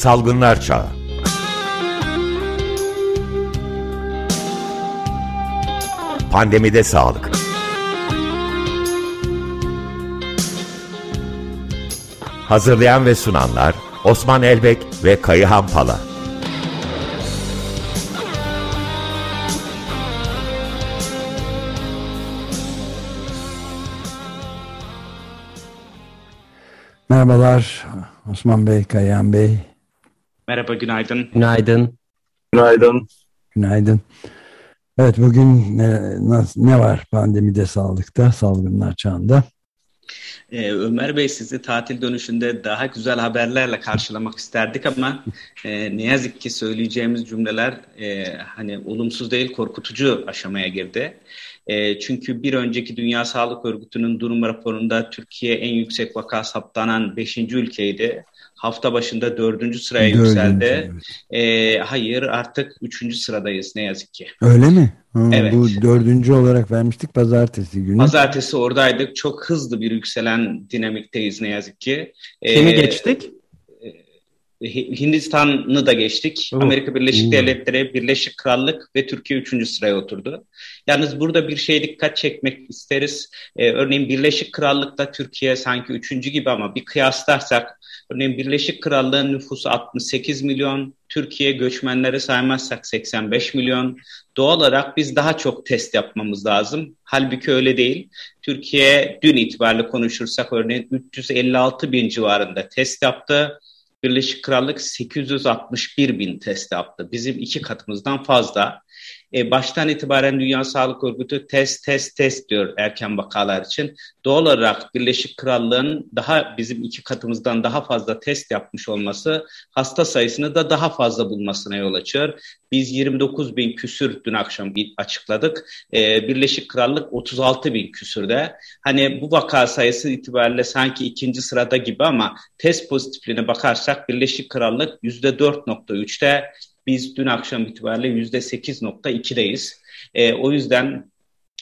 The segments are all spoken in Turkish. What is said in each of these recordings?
Salgınlar Çağı. Pandemide Sağlık. Hazırlayan ve sunanlar Osman Elbek ve Kayıhan Pala. Merhabalar Osman Bey, Kayan Bey. Merhaba, günaydın. Günaydın. Günaydın. Günaydın. Evet, bugün ne, ne var pandemide, sağlıkta, salgınlar çağında? Ee, Ömer Bey sizi tatil dönüşünde daha güzel haberlerle karşılamak isterdik ama e, ne yazık ki söyleyeceğimiz cümleler e, hani olumsuz değil korkutucu aşamaya girdi. E, çünkü bir önceki Dünya Sağlık Örgütü'nün durum raporunda Türkiye en yüksek vaka saptanan 5. ülkeydi. Hafta başında 4. sıraya Dördüncü, yükseldi. Evet. E, hayır artık 3. sıradayız ne yazık ki. Öyle mi? Ha, evet. Bu dördüncü olarak vermiştik pazartesi günü. Pazartesi oradaydık. Çok hızlı bir yükselen dinamikteyiz ne yazık ki. Kimi ee, geçtik? Hindistan'ı da geçtik. Oh. Amerika Birleşik oh. Devletleri, Birleşik Krallık ve Türkiye üçüncü sıraya oturdu. Yalnız burada bir şey dikkat çekmek isteriz. Ee, örneğin Birleşik Krallık'ta Türkiye sanki üçüncü gibi ama bir kıyaslarsak örneğin Birleşik Krallığın nüfusu 68 milyon, Türkiye göçmenleri saymazsak 85 milyon. Doğal olarak biz daha çok test yapmamız lazım. Halbuki öyle değil. Türkiye dün itibariyle konuşursak örneğin 356 bin civarında test yaptı. Birleşik Krallık 861 bin test yaptı. Bizim iki katımızdan fazla. E, baştan itibaren Dünya Sağlık Örgütü test test test diyor erken vakalar için. Doğal olarak Birleşik Krallığın daha bizim iki katımızdan daha fazla test yapmış olması hasta sayısını da daha fazla bulmasına yol açıyor. Biz 29 bin küsür dün akşam açıkladık. E, Birleşik Krallık 36 bin küsürde. Hani bu vaka sayısı itibariyle sanki ikinci sırada gibi ama test pozitifliğine bakarsak Birleşik Krallık %4.3'te biz dün akşam itibariyle %8.2'deyiz. E, o yüzden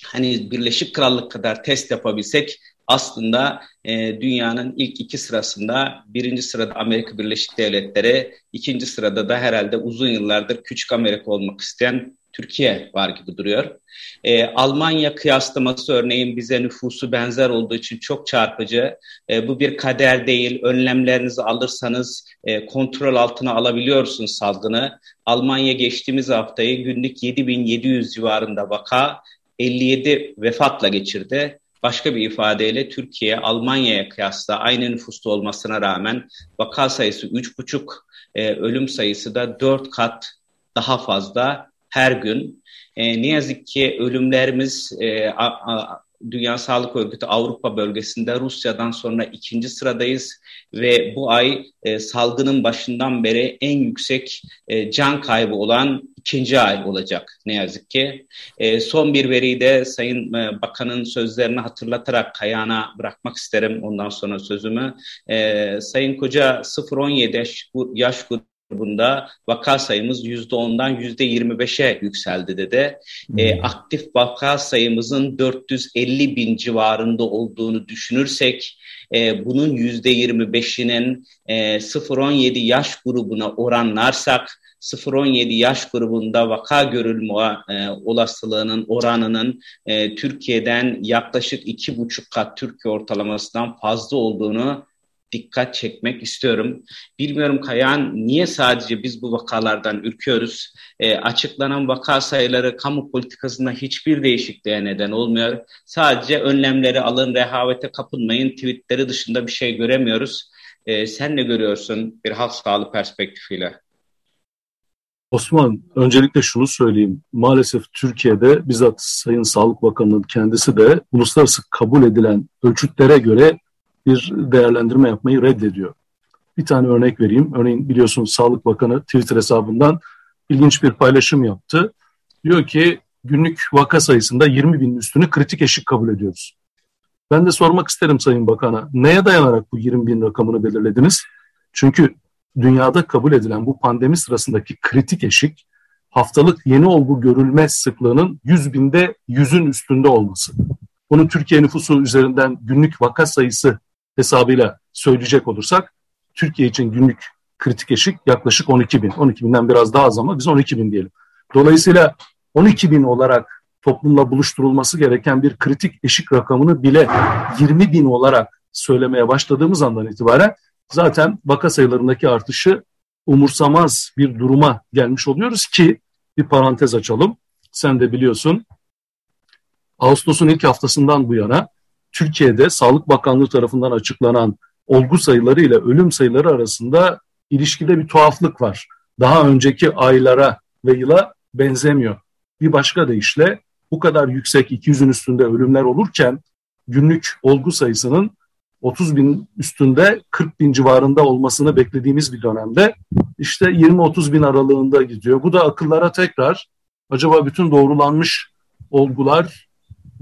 hani Birleşik Krallık kadar test yapabilsek aslında e, dünyanın ilk iki sırasında birinci sırada Amerika Birleşik Devletleri, ikinci sırada da herhalde uzun yıllardır küçük Amerika olmak isteyen Türkiye var gibi duruyor. E, Almanya kıyaslaması örneğin bize nüfusu benzer olduğu için çok çarpıcı. E, bu bir kader değil. Önlemlerinizi alırsanız e, kontrol altına alabiliyorsunuz salgını. Almanya geçtiğimiz haftayı günlük 7700 civarında vaka 57 vefatla geçirdi. Başka bir ifadeyle Türkiye Almanya'ya kıyasla aynı nüfusta olmasına rağmen vaka sayısı 3,5, e, ölüm sayısı da 4 kat daha fazla her gün. E, ne yazık ki ölümlerimiz e, a, a, Dünya Sağlık Örgütü Avrupa bölgesinde Rusya'dan sonra ikinci sıradayız ve bu ay e, salgının başından beri en yüksek e, can kaybı olan ikinci ay olacak ne yazık ki. E, son bir veriyi de Sayın e, Bakan'ın sözlerini hatırlatarak kayağına bırakmak isterim ondan sonra sözümü. E, Sayın Koca 0-17 yaş, yaş grubu grubunda vaka sayımız %10'dan %25'e yükseldi dedi. Hmm. E, aktif vaka sayımızın 450 bin civarında olduğunu düşünürsek e, bunun %25'inin e, 0-17 yaş grubuna oranlarsak 0-17 yaş grubunda vaka görülme e, olasılığının oranının e, Türkiye'den yaklaşık 2,5 kat Türkiye ortalamasından fazla olduğunu dikkat çekmek istiyorum. Bilmiyorum Kayan niye sadece biz bu vakalardan ürküyoruz? E, açıklanan vaka sayıları kamu politikasında hiçbir değişikliğe neden olmuyor. Sadece önlemleri alın, rehavete kapılmayın tweetleri dışında bir şey göremiyoruz. E, sen ne görüyorsun bir halk sağlığı perspektifiyle? Osman, öncelikle şunu söyleyeyim. Maalesef Türkiye'de bizzat Sayın Sağlık Bakanı'nın kendisi de uluslararası kabul edilen ölçütlere göre bir değerlendirme yapmayı reddediyor. Bir tane örnek vereyim. Örneğin biliyorsunuz Sağlık Bakanı Twitter hesabından ilginç bir paylaşım yaptı. Diyor ki günlük vaka sayısında 20 bin üstünü kritik eşik kabul ediyoruz. Ben de sormak isterim Sayın Bakan'a. Neye dayanarak bu 20 bin rakamını belirlediniz? Çünkü dünyada kabul edilen bu pandemi sırasındaki kritik eşik haftalık yeni olgu görülme sıklığının 100 binde 100'ün üstünde olması. Bunu Türkiye nüfusu üzerinden günlük vaka sayısı hesabıyla söyleyecek olursak Türkiye için günlük kritik eşik yaklaşık 12 bin. 12 binden biraz daha az ama biz 12 bin diyelim. Dolayısıyla 12 bin olarak toplumla buluşturulması gereken bir kritik eşik rakamını bile 20 bin olarak söylemeye başladığımız andan itibaren zaten vaka sayılarındaki artışı umursamaz bir duruma gelmiş oluyoruz ki bir parantez açalım. Sen de biliyorsun Ağustos'un ilk haftasından bu yana Türkiye'de Sağlık Bakanlığı tarafından açıklanan olgu sayıları ile ölüm sayıları arasında ilişkide bir tuhaflık var. Daha önceki aylara ve yıla benzemiyor. Bir başka deyişle bu kadar yüksek 200'ün üstünde ölümler olurken günlük olgu sayısının 30 bin üstünde 40 bin civarında olmasını beklediğimiz bir dönemde işte 20-30 bin aralığında gidiyor. Bu da akıllara tekrar acaba bütün doğrulanmış olgular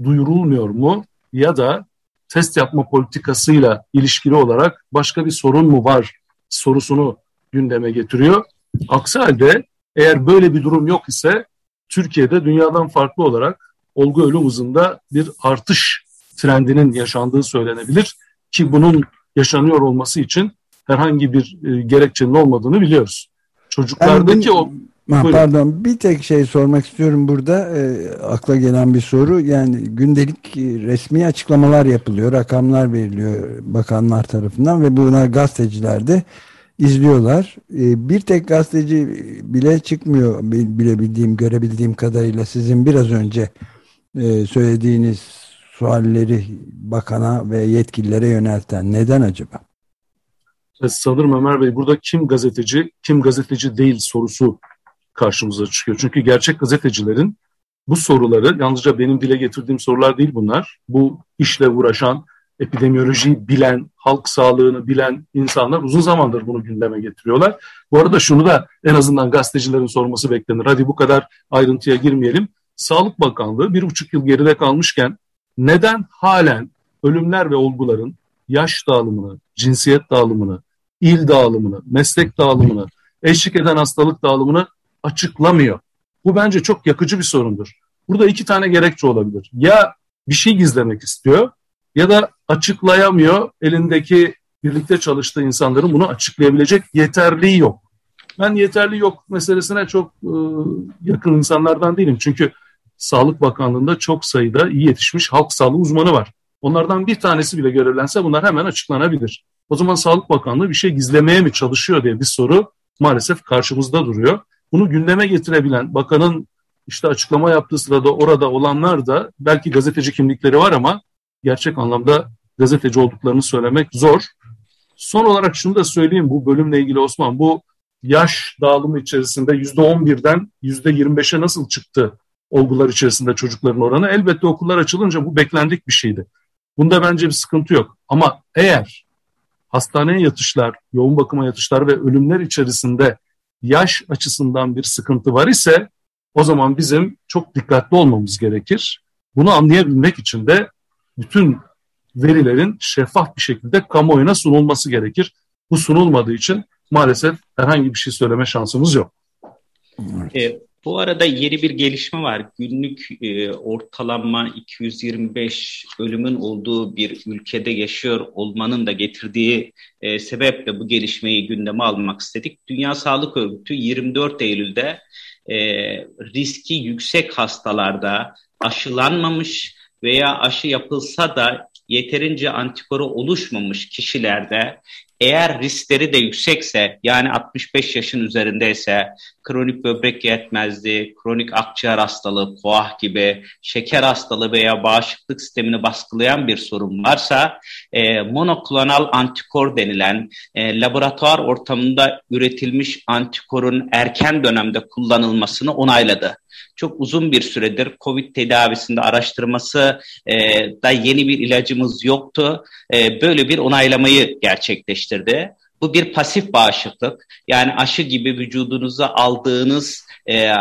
duyurulmuyor mu ya da test yapma politikasıyla ilişkili olarak başka bir sorun mu var sorusunu gündeme getiriyor. Aksi halde eğer böyle bir durum yok ise Türkiye'de dünyadan farklı olarak olgu ölüm hızında bir artış trendinin yaşandığı söylenebilir ki bunun yaşanıyor olması için herhangi bir e, gerekçenin olmadığını biliyoruz. Çocuklardaki o Ha, pardon bir tek şey sormak istiyorum burada. E, akla gelen bir soru. Yani gündelik resmi açıklamalar yapılıyor rakamlar veriliyor bakanlar tarafından ve buna gazeteciler de izliyorlar. E, bir tek gazeteci bile çıkmıyor bile bildiğim görebildiğim kadarıyla sizin biraz önce e, söylediğiniz sualleri bakana ve yetkililere yönelten neden acaba? Sanırım Ömer Bey burada kim gazeteci kim gazeteci değil sorusu karşımıza çıkıyor. Çünkü gerçek gazetecilerin bu soruları yalnızca benim dile getirdiğim sorular değil bunlar. Bu işle uğraşan, epidemiyolojiyi bilen, halk sağlığını bilen insanlar uzun zamandır bunu gündeme getiriyorlar. Bu arada şunu da en azından gazetecilerin sorması beklenir. Hadi bu kadar ayrıntıya girmeyelim. Sağlık Bakanlığı bir buçuk yıl geride kalmışken neden halen ölümler ve olguların yaş dağılımını, cinsiyet dağılımını, il dağılımını, meslek dağılımını, eşlik eden hastalık dağılımını açıklamıyor. Bu bence çok yakıcı bir sorundur. Burada iki tane gerekçe olabilir. Ya bir şey gizlemek istiyor ya da açıklayamıyor. Elindeki birlikte çalıştığı insanların bunu açıklayabilecek yeterliği yok. Ben yeterli yok meselesine çok e, yakın insanlardan değilim. Çünkü Sağlık Bakanlığı'nda çok sayıda iyi yetişmiş halk sağlığı uzmanı var. Onlardan bir tanesi bile görevlense bunlar hemen açıklanabilir. O zaman Sağlık Bakanlığı bir şey gizlemeye mi çalışıyor diye bir soru maalesef karşımızda duruyor. Bunu gündeme getirebilen bakanın işte açıklama yaptığı sırada orada olanlar da belki gazeteci kimlikleri var ama gerçek anlamda gazeteci olduklarını söylemek zor. Son olarak şunu da söyleyeyim bu bölümle ilgili Osman. Bu yaş dağılımı içerisinde %11'den %25'e nasıl çıktı olgular içerisinde çocukların oranı? Elbette okullar açılınca bu beklendik bir şeydi. Bunda bence bir sıkıntı yok. Ama eğer hastaneye yatışlar, yoğun bakıma yatışlar ve ölümler içerisinde yaş açısından bir sıkıntı var ise o zaman bizim çok dikkatli olmamız gerekir. Bunu anlayabilmek için de bütün verilerin şeffaf bir şekilde kamuoyuna sunulması gerekir. Bu sunulmadığı için maalesef herhangi bir şey söyleme şansımız yok. E, bu arada yeni bir gelişme var. Günlük e, ortalama 225 ölümün olduğu bir ülkede yaşıyor olmanın da getirdiği e, sebeple bu gelişmeyi gündeme almak istedik. Dünya Sağlık Örgütü 24 Eylül'de e, riski yüksek hastalarda aşılanmamış veya aşı yapılsa da yeterince antikoru oluşmamış kişilerde eğer riskleri de yüksekse yani 65 yaşın üzerindeyse kronik böbrek yetmezliği, kronik akciğer hastalığı, koah gibi şeker hastalığı veya bağışıklık sistemini baskılayan bir sorun varsa e, monoklonal antikor denilen e, laboratuvar ortamında üretilmiş antikorun erken dönemde kullanılmasını onayladı çok uzun bir süredir COVID tedavisinde araştırması e, da yeni bir ilacımız yoktu. E, böyle bir onaylamayı gerçekleştirdi. Bu bir pasif bağışıklık. Yani aşı gibi vücudunuza aldığınız e,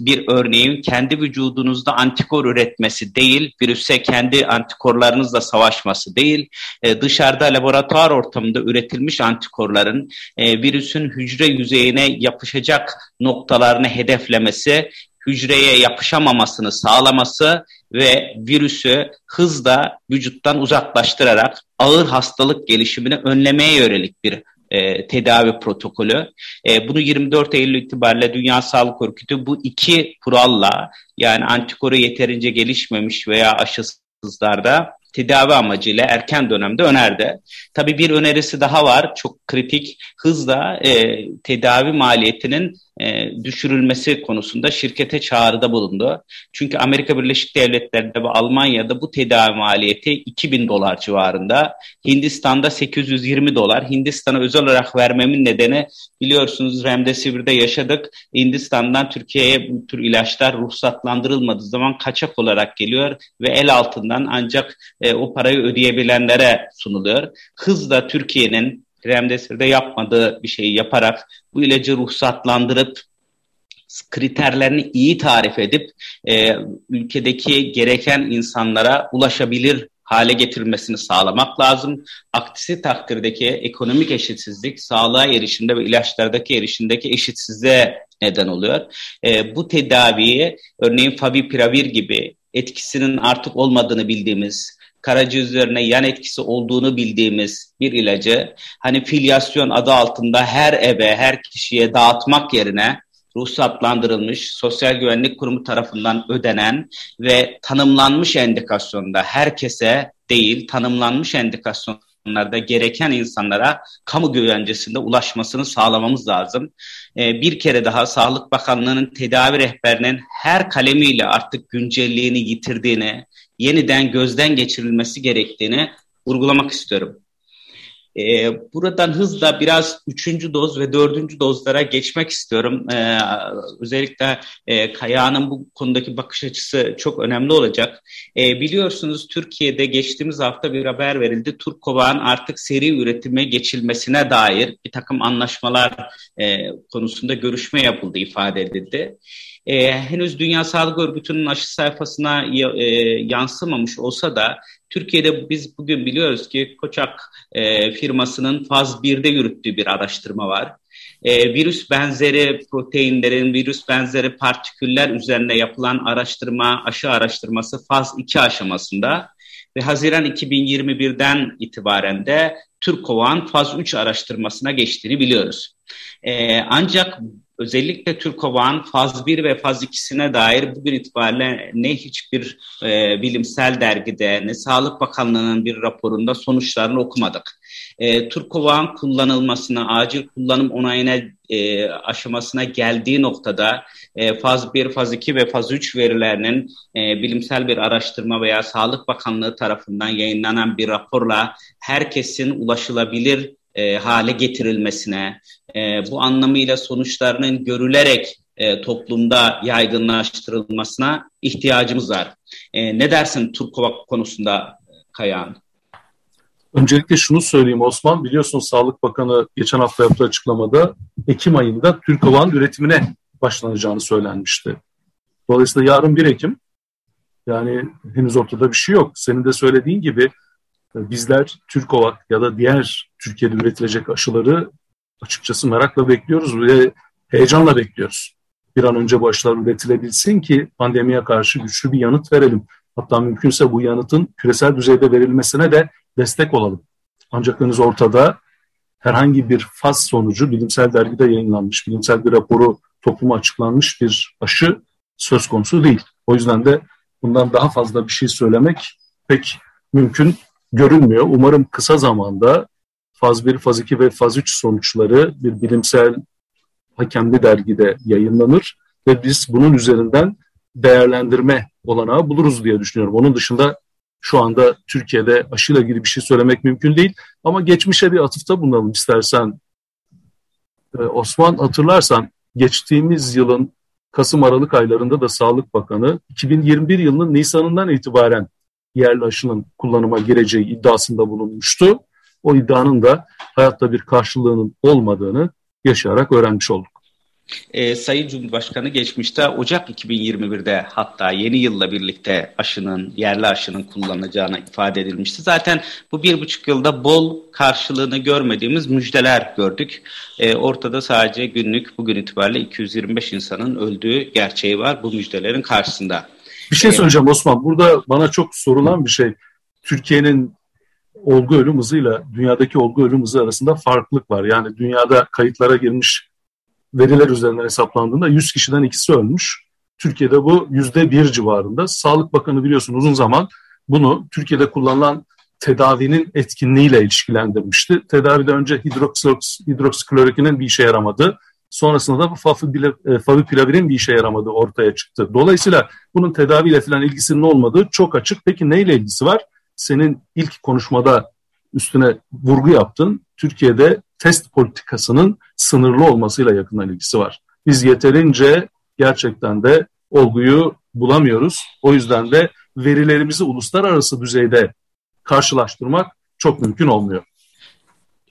bir örneğin kendi vücudunuzda antikor üretmesi değil, virüse kendi antikorlarınızla savaşması değil, e, dışarıda laboratuvar ortamında üretilmiş antikorların e, virüsün hücre yüzeyine yapışacak noktalarını hedeflemesi hücreye yapışamamasını sağlaması ve virüsü hızla vücuttan uzaklaştırarak ağır hastalık gelişimini önlemeye yönelik bir e, tedavi protokolü. E, bunu 24 Eylül itibariyle Dünya Sağlık Örgütü bu iki kuralla yani antikoru yeterince gelişmemiş veya aşısızlarda tedavi amacıyla erken dönemde önerdi. Tabii bir önerisi daha var çok kritik hızla e, tedavi maliyetinin e, düşürülmesi konusunda şirkete çağrıda bulundu. Çünkü Amerika Birleşik Devletleri'nde ve Almanya'da bu tedavi maliyeti 2000 dolar civarında. Hindistan'da 820 dolar. Hindistan'a özel olarak vermemin nedeni biliyorsunuz Remdesivir'de yaşadık. Hindistan'dan Türkiye'ye bu tür ilaçlar ruhsatlandırılmadığı zaman kaçak olarak geliyor ve el altından ancak e, o parayı ödeyebilenlere sunuluyor. Hızla Türkiye'nin Remdesivir'de yapmadığı bir şeyi yaparak bu ilacı ruhsatlandırıp kriterlerini iyi tarif edip e, ülkedeki gereken insanlara ulaşabilir hale getirilmesini sağlamak lazım. Aksi takdirdeki ekonomik eşitsizlik sağlığa erişimde ve ilaçlardaki erişimdeki eşitsizliğe neden oluyor. E, bu tedaviyi örneğin favipiravir gibi etkisinin artık olmadığını bildiğimiz karaciğer üzerine yan etkisi olduğunu bildiğimiz bir ilacı hani filyasyon adı altında her eve, her kişiye dağıtmak yerine ruhsatlandırılmış, Sosyal Güvenlik Kurumu tarafından ödenen ve tanımlanmış endikasyonda herkese değil, tanımlanmış endikasyonlarda gereken insanlara kamu güvencesinde ulaşmasını sağlamamız lazım. Ee, bir kere daha Sağlık Bakanlığı'nın tedavi rehberinin her kalemiyle artık güncelliğini yitirdiğini, yeniden gözden geçirilmesi gerektiğini vurgulamak istiyorum. Ee, buradan hızla biraz üçüncü doz ve dördüncü dozlara geçmek istiyorum. Ee, özellikle e, Kaya'nın bu konudaki bakış açısı çok önemli olacak. Ee, biliyorsunuz Türkiye'de geçtiğimiz hafta bir haber verildi. Turkova'nın artık seri üretime geçilmesine dair bir takım anlaşmalar e, konusunda görüşme yapıldı ifade edildi e, henüz Dünya Sağlık Örgütü'nün aşı sayfasına e, yansımamış olsa da Türkiye'de biz bugün biliyoruz ki Koçak e, firmasının faz 1'de yürüttüğü bir araştırma var. E, virüs benzeri proteinlerin, virüs benzeri partiküller üzerine yapılan araştırma, aşı araştırması faz 2 aşamasında ve Haziran 2021'den itibaren de Türkovan faz 3 araştırmasına geçtiğini biliyoruz. E, ancak özellikle Türkova'nın faz 1 ve faz 2'sine dair bugün itibariyle ne hiçbir e, bilimsel dergide ne Sağlık Bakanlığı'nın bir raporunda sonuçlarını okumadık. E, Türkova'nın kullanılmasına, acil kullanım onayına e, aşamasına geldiği noktada e, faz 1, faz 2 ve faz 3 verilerinin e, bilimsel bir araştırma veya Sağlık Bakanlığı tarafından yayınlanan bir raporla herkesin ulaşılabilir e, hale getirilmesine, e, bu anlamıyla sonuçlarının görülerek e, toplumda yaygınlaştırılmasına ihtiyacımız var. E, ne dersin Turkova konusunda Kayağan? Öncelikle şunu söyleyeyim Osman, biliyorsunuz Sağlık Bakanı geçen hafta yaptığı açıklamada Ekim ayında Türkova'nın üretimine başlanacağını söylenmişti. Dolayısıyla yarın 1 Ekim, yani henüz ortada bir şey yok. Senin de söylediğin gibi bizler Türkova ya da diğer Türkiye'de üretilecek aşıları açıkçası merakla bekliyoruz ve heyecanla bekliyoruz. Bir an önce bu aşılar üretilebilsin ki pandemiye karşı güçlü bir yanıt verelim. Hatta mümkünse bu yanıtın küresel düzeyde verilmesine de destek olalım. Ancak henüz ortada herhangi bir faz sonucu bilimsel dergide yayınlanmış, bilimsel bir raporu topluma açıklanmış bir aşı söz konusu değil. O yüzden de bundan daha fazla bir şey söylemek pek mümkün görünmüyor. Umarım kısa zamanda faz 1, faz 2 ve faz 3 sonuçları bir bilimsel hakemli dergide yayınlanır ve biz bunun üzerinden değerlendirme olanağı buluruz diye düşünüyorum. Onun dışında şu anda Türkiye'de aşıyla ilgili bir şey söylemek mümkün değil. Ama geçmişe bir atıfta bulunalım istersen. Ee, Osman hatırlarsan geçtiğimiz yılın Kasım-Aralık aylarında da Sağlık Bakanı 2021 yılının Nisan'ından itibaren yerli aşının kullanıma gireceği iddiasında bulunmuştu. O iddianın da hayatta bir karşılığının olmadığını yaşayarak öğrenmiş olduk. E, Sayın Cumhurbaşkanı geçmişte Ocak 2021'de hatta yeni yılla birlikte aşının, yerli aşının kullanılacağına ifade edilmişti. Zaten bu bir buçuk yılda bol karşılığını görmediğimiz müjdeler gördük. E, ortada sadece günlük bugün itibariyle 225 insanın öldüğü gerçeği var bu müjdelerin karşısında. Bir şey söyleyeceğim Osman. Burada bana çok sorulan bir şey. Türkiye'nin olgu ölüm hızıyla dünyadaki olgu ölüm hızı arasında farklılık var. Yani dünyada kayıtlara girmiş veriler üzerinden hesaplandığında 100 kişiden ikisi ölmüş. Türkiye'de bu yüzde bir civarında. Sağlık Bakanı biliyorsun uzun zaman bunu Türkiye'de kullanılan tedavinin etkinliğiyle ilişkilendirmişti. Tedavide önce hidroksiklorokinin bir işe yaramadı. Sonrasında da bu favipilavirin bir işe yaramadığı ortaya çıktı. Dolayısıyla bunun tedaviyle falan ilgisinin olmadığı çok açık. Peki neyle ilgisi var? Senin ilk konuşmada üstüne vurgu yaptın. Türkiye'de test politikasının sınırlı olmasıyla yakından ilgisi var. Biz yeterince gerçekten de olguyu bulamıyoruz. O yüzden de verilerimizi uluslararası düzeyde karşılaştırmak çok mümkün olmuyor.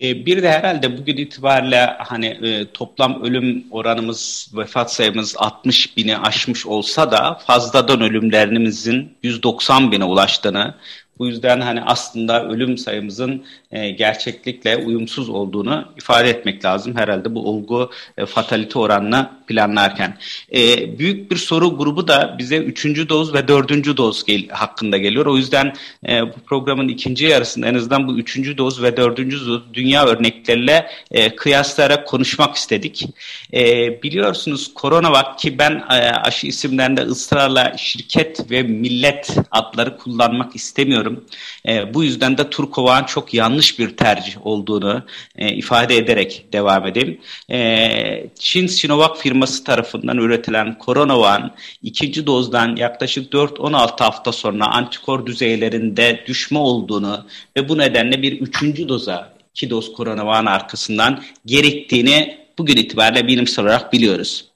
E, bir de herhalde bugün itibariyle hani e, toplam ölüm oranımız, vefat sayımız 60 bini aşmış olsa da fazladan ölümlerimizin 190 bine ulaştığını, bu yüzden hani aslında ölüm sayımızın e, gerçeklikle uyumsuz olduğunu ifade etmek lazım herhalde bu olgu e, fatalite oranını planlarken. E, büyük bir soru grubu da bize üçüncü doz ve dördüncü doz gel hakkında geliyor. O yüzden e, bu programın ikinci yarısında en azından bu üçüncü doz ve dördüncü doz dünya örnekleriyle e, kıyaslayarak konuşmak istedik. E, biliyorsunuz Coronavac ki ben e, aşı isimlerinde ısrarla şirket ve millet adları kullanmak istemiyorum. E, bu yüzden de Turkova'nın çok yanlış bir tercih olduğunu e, ifade ederek devam edeyim. E, Çin Sinovac firması tarafından üretilen Coronavac ikinci dozdan yaklaşık 4-16 hafta sonra antikor düzeylerinde düşme olduğunu ve bu nedenle bir üçüncü doza iki doz Coronavac'ın arkasından gerektiğini bugün itibariyle bilimsel olarak biliyoruz.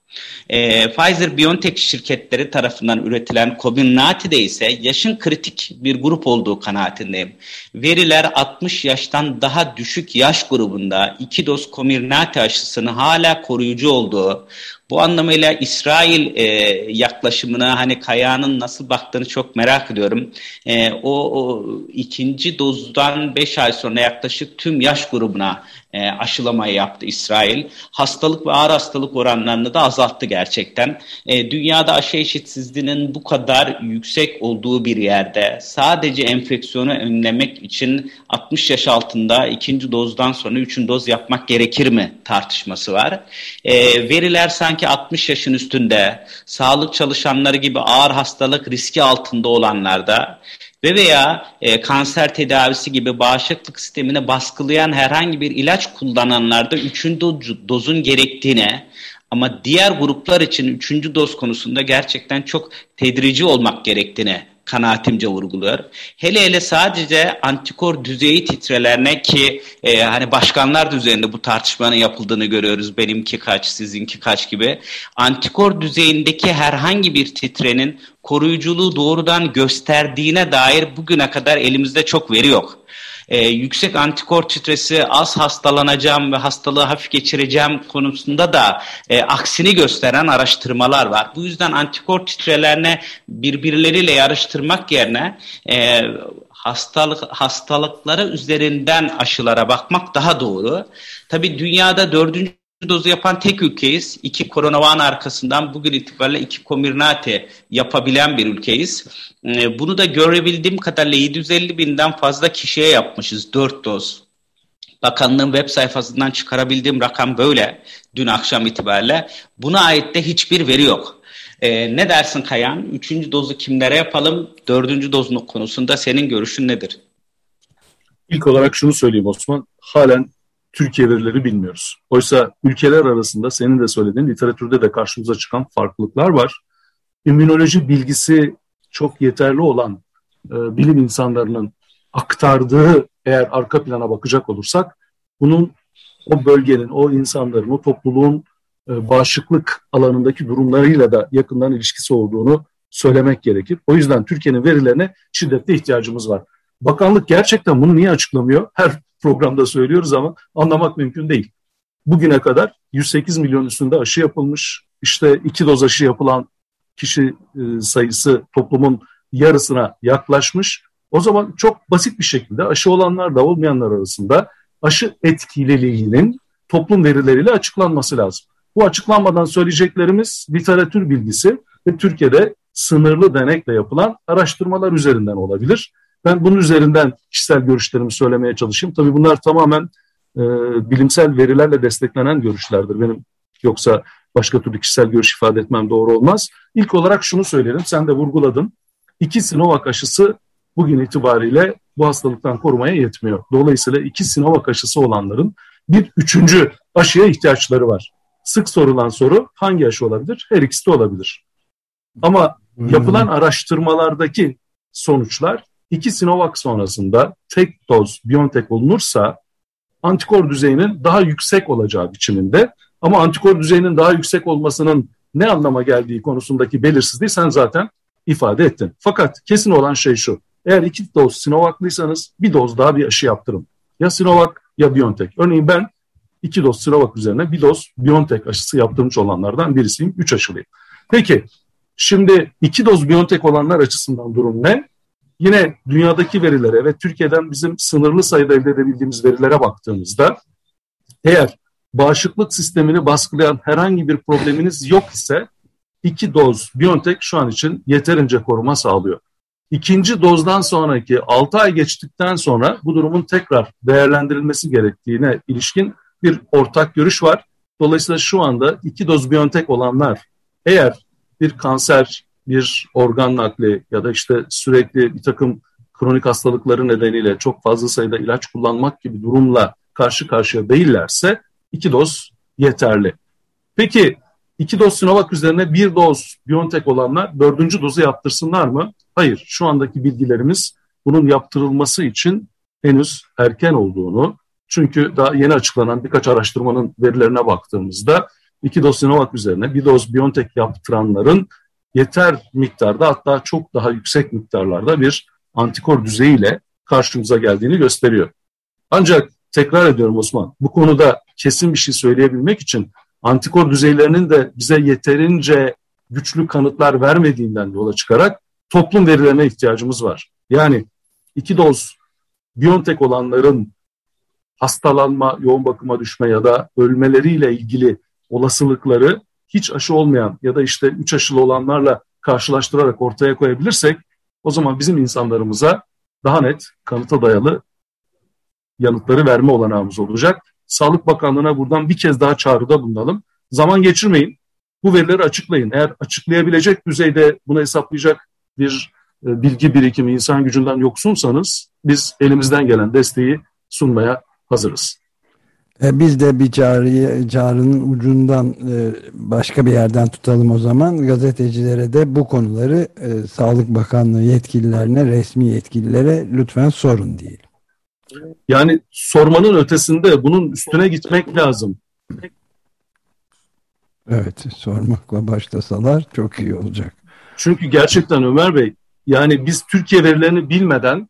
E, Pfizer-BioNTech şirketleri tarafından üretilen Comirnaty'de ise yaşın kritik bir grup olduğu kanaatindeyim. Veriler 60 yaştan daha düşük yaş grubunda iki doz Comirnaty aşısının hala koruyucu olduğu, bu anlamıyla İsrail e, yaklaşımına hani Kaya'nın nasıl baktığını çok merak ediyorum. E, o, o ikinci dozdan 5 ay sonra yaklaşık tüm yaş grubuna e, aşılamayı yaptı İsrail. Hastalık ve ağır hastalık oranlarını da azalttı gerçekten. E, dünyada aşı eşitsizliğinin bu kadar yüksek olduğu bir yerde sadece enfeksiyonu önlemek için 60 yaş altında ikinci dozdan sonra üçüncü doz yapmak gerekir mi tartışması var. E, veriler sanki 60 yaşın üstünde sağlık çalışanları gibi ağır hastalık riski altında olanlarda ve veya e, kanser tedavisi gibi bağışıklık sistemini baskılayan herhangi bir ilaç kullananlarda üçüncü dozun gerektiğine ama diğer gruplar için üçüncü doz konusunda gerçekten çok tedrici olmak gerektiğine kanaatimce vurguluyor. Hele hele sadece antikor düzeyi titrelerine ki e, hani başkanlar düzeyinde bu tartışmanın yapıldığını görüyoruz. Benimki kaç, sizinki kaç gibi. Antikor düzeyindeki herhangi bir titrenin koruyuculuğu doğrudan gösterdiğine dair bugüne kadar elimizde çok veri yok e, yüksek antikor titresi az hastalanacağım ve hastalığı hafif geçireceğim konusunda da e, aksini gösteren araştırmalar var. Bu yüzden antikor titrelerine birbirleriyle yarıştırmak yerine e, hastalık hastalıkları üzerinden aşılara bakmak daha doğru. Tabii dünyada dördüncü dozu yapan tek ülkeyiz. İki koronavan arkasından bugün itibariyle iki komirnate yapabilen bir ülkeyiz. Ee, bunu da görebildiğim kadarıyla 750 binden fazla kişiye yapmışız dört doz. Bakanlığın web sayfasından çıkarabildiğim rakam böyle dün akşam itibariyle. Buna ait de hiçbir veri yok. Ee, ne dersin Kayan? Üçüncü dozu kimlere yapalım? Dördüncü dozun konusunda senin görüşün nedir? İlk olarak şunu söyleyeyim Osman. Halen Türkiye verileri bilmiyoruz. Oysa ülkeler arasında senin de söylediğin literatürde de karşımıza çıkan farklılıklar var. İmmünoloji bilgisi çok yeterli olan e, bilim insanlarının aktardığı eğer arka plana bakacak olursak bunun o bölgenin, o insanların, o topluluğun e, bağışıklık alanındaki durumlarıyla da yakından ilişkisi olduğunu söylemek gerekir. O yüzden Türkiye'nin verilerine şiddetle ihtiyacımız var. Bakanlık gerçekten bunu niye açıklamıyor? Her programda söylüyoruz ama anlamak mümkün değil. Bugüne kadar 108 milyon üstünde aşı yapılmış. İşte iki doz aşı yapılan kişi e, sayısı toplumun yarısına yaklaşmış. O zaman çok basit bir şekilde aşı olanlar da olmayanlar arasında aşı etkililiğinin toplum verileriyle açıklanması lazım. Bu açıklanmadan söyleyeceklerimiz literatür bilgisi ve Türkiye'de sınırlı denekle yapılan araştırmalar üzerinden olabilir. Ben bunun üzerinden kişisel görüşlerimi söylemeye çalışayım. Tabii bunlar tamamen e, bilimsel verilerle desteklenen görüşlerdir. Benim yoksa başka türlü kişisel görüş ifade etmem doğru olmaz. İlk olarak şunu söyleyelim, sen de vurguladın. İki Sinovac aşısı bugün itibariyle bu hastalıktan korumaya yetmiyor. Dolayısıyla iki Sinovac aşısı olanların bir üçüncü aşıya ihtiyaçları var. Sık sorulan soru hangi aşı olabilir? Her ikisi de olabilir. Ama hmm. yapılan araştırmalardaki sonuçlar iki Sinovac sonrasında tek doz BioNTech olunursa antikor düzeyinin daha yüksek olacağı biçiminde ama antikor düzeyinin daha yüksek olmasının ne anlama geldiği konusundaki belirsizliği sen zaten ifade ettin. Fakat kesin olan şey şu. Eğer iki doz Sinovac'lıysanız bir doz daha bir aşı yaptırın. Ya Sinovac ya BioNTech. Örneğin ben iki doz Sinovac üzerine bir doz BioNTech aşısı yaptırmış olanlardan birisiyim. Üç aşılıyım. Peki şimdi iki doz BioNTech olanlar açısından durum ne? Yine dünyadaki verilere ve Türkiye'den bizim sınırlı sayıda elde edebildiğimiz verilere baktığımızda eğer bağışıklık sistemini baskılayan herhangi bir probleminiz yok ise iki doz BioNTech şu an için yeterince koruma sağlıyor. İkinci dozdan sonraki 6 ay geçtikten sonra bu durumun tekrar değerlendirilmesi gerektiğine ilişkin bir ortak görüş var. Dolayısıyla şu anda iki doz BioNTech olanlar eğer bir kanser, bir organ nakli ya da işte sürekli bir takım kronik hastalıkları nedeniyle çok fazla sayıda ilaç kullanmak gibi durumla karşı karşıya değillerse iki doz yeterli. Peki iki doz Sinovac üzerine bir doz BioNTech olanlar dördüncü dozu yaptırsınlar mı? Hayır. Şu andaki bilgilerimiz bunun yaptırılması için henüz erken olduğunu çünkü daha yeni açıklanan birkaç araştırmanın verilerine baktığımızda iki doz Sinovac üzerine bir doz BioNTech yaptıranların yeter miktarda hatta çok daha yüksek miktarlarda bir antikor düzeyiyle karşımıza geldiğini gösteriyor. Ancak tekrar ediyorum Osman, bu konuda kesin bir şey söyleyebilmek için antikor düzeylerinin de bize yeterince güçlü kanıtlar vermediğinden yola çıkarak toplum verilerine ihtiyacımız var. Yani iki doz Biontech olanların hastalanma, yoğun bakıma düşme ya da ölmeleriyle ilgili olasılıkları hiç aşı olmayan ya da işte üç aşılı olanlarla karşılaştırarak ortaya koyabilirsek o zaman bizim insanlarımıza daha net kanıta dayalı yanıtları verme olanağımız olacak. Sağlık Bakanlığı'na buradan bir kez daha çağrıda bulunalım. Zaman geçirmeyin. Bu verileri açıklayın. Eğer açıklayabilecek düzeyde bunu hesaplayacak bir e, bilgi birikimi, insan gücünden yoksunsanız biz elimizden gelen desteği sunmaya hazırız. E, biz de bir çağrıyı, çağrının ucundan e, başka bir yerden tutalım o zaman. Gazetecilere de bu konuları e, Sağlık Bakanlığı yetkililerine, resmi yetkililere lütfen sorun diyelim. Yani sormanın ötesinde bunun üstüne gitmek lazım. Evet, sormakla başlasalar çok iyi olacak. Çünkü gerçekten Ömer Bey, yani biz Türkiye verilerini bilmeden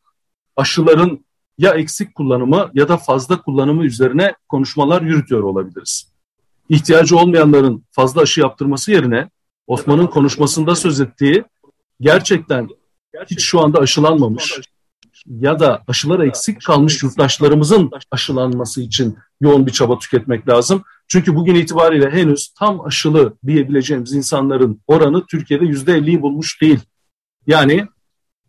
aşıların ya eksik kullanımı ya da fazla kullanımı üzerine konuşmalar yürütüyor olabiliriz. İhtiyacı olmayanların fazla aşı yaptırması yerine Osman'ın konuşmasında söz ettiği gerçekten hiç şu anda aşılanmamış ya da aşılar eksik kalmış yurttaşlarımızın aşılanması için yoğun bir çaba tüketmek lazım. Çünkü bugün itibariyle henüz tam aşılı diyebileceğimiz insanların oranı Türkiye'de yüzde 50'yi bulmuş değil. Yani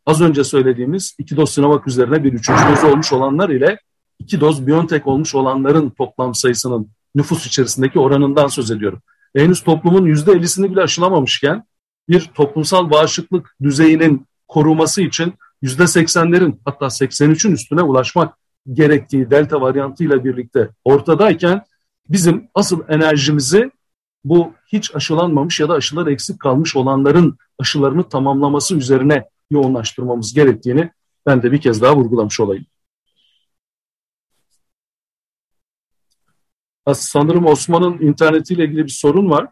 az önce söylediğimiz iki doz Sinovac üzerine bir üçüncü doz olmuş olanlar ile iki doz BioNTech olmuş olanların toplam sayısının nüfus içerisindeki oranından söz ediyorum. henüz toplumun yüzde 50'sini bile aşılamamışken bir toplumsal bağışıklık düzeyinin koruması için yüzde 80'lerin hatta 83'ün üstüne ulaşmak gerektiği delta varyantıyla birlikte ortadayken bizim asıl enerjimizi bu hiç aşılanmamış ya da aşılar eksik kalmış olanların aşılarını tamamlaması üzerine yoğunlaştırmamız gerektiğini ben de bir kez daha vurgulamış olayım. Sanırım Osman'ın internetiyle ilgili bir sorun var.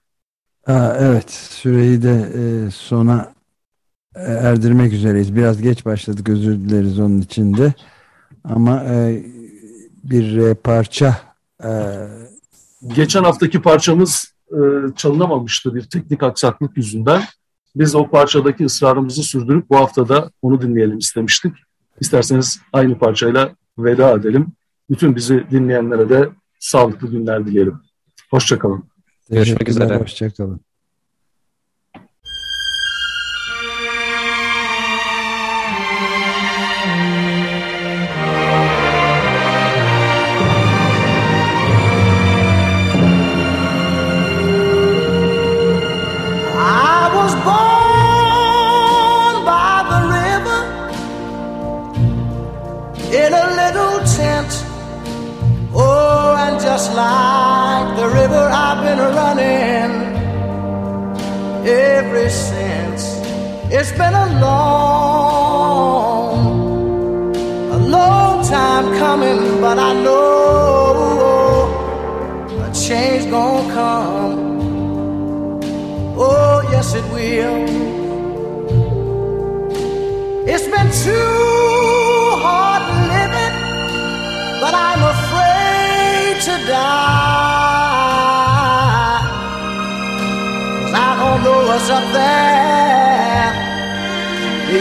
Aa, evet, süreyi de e, sona erdirmek üzereyiz. Biraz geç başladık, özür dileriz onun için de. Ama e, bir e, parça... E, Geçen haftaki parçamız e, çalınamamıştı bir teknik aksaklık yüzünden. Biz o parçadaki ısrarımızı sürdürüp bu haftada onu dinleyelim istemiştik. İsterseniz aynı parçayla veda edelim. Bütün bizi dinleyenlere de sağlıklı günler dileyelim. Hoşçakalın. Görüşmek üzere. Hoşçakalın. It's been a long, a long time coming, but I know a change gonna come. Oh, yes, it will. It's been too hard living, but I'm afraid to die. Cause I don't know what's up there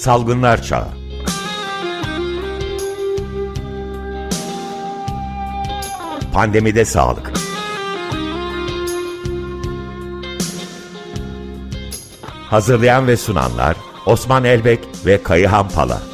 Salgınlar Çağı. Pandemide Sağlık. Hazırlayan ve sunanlar Osman Elbek ve Kayıhan Pala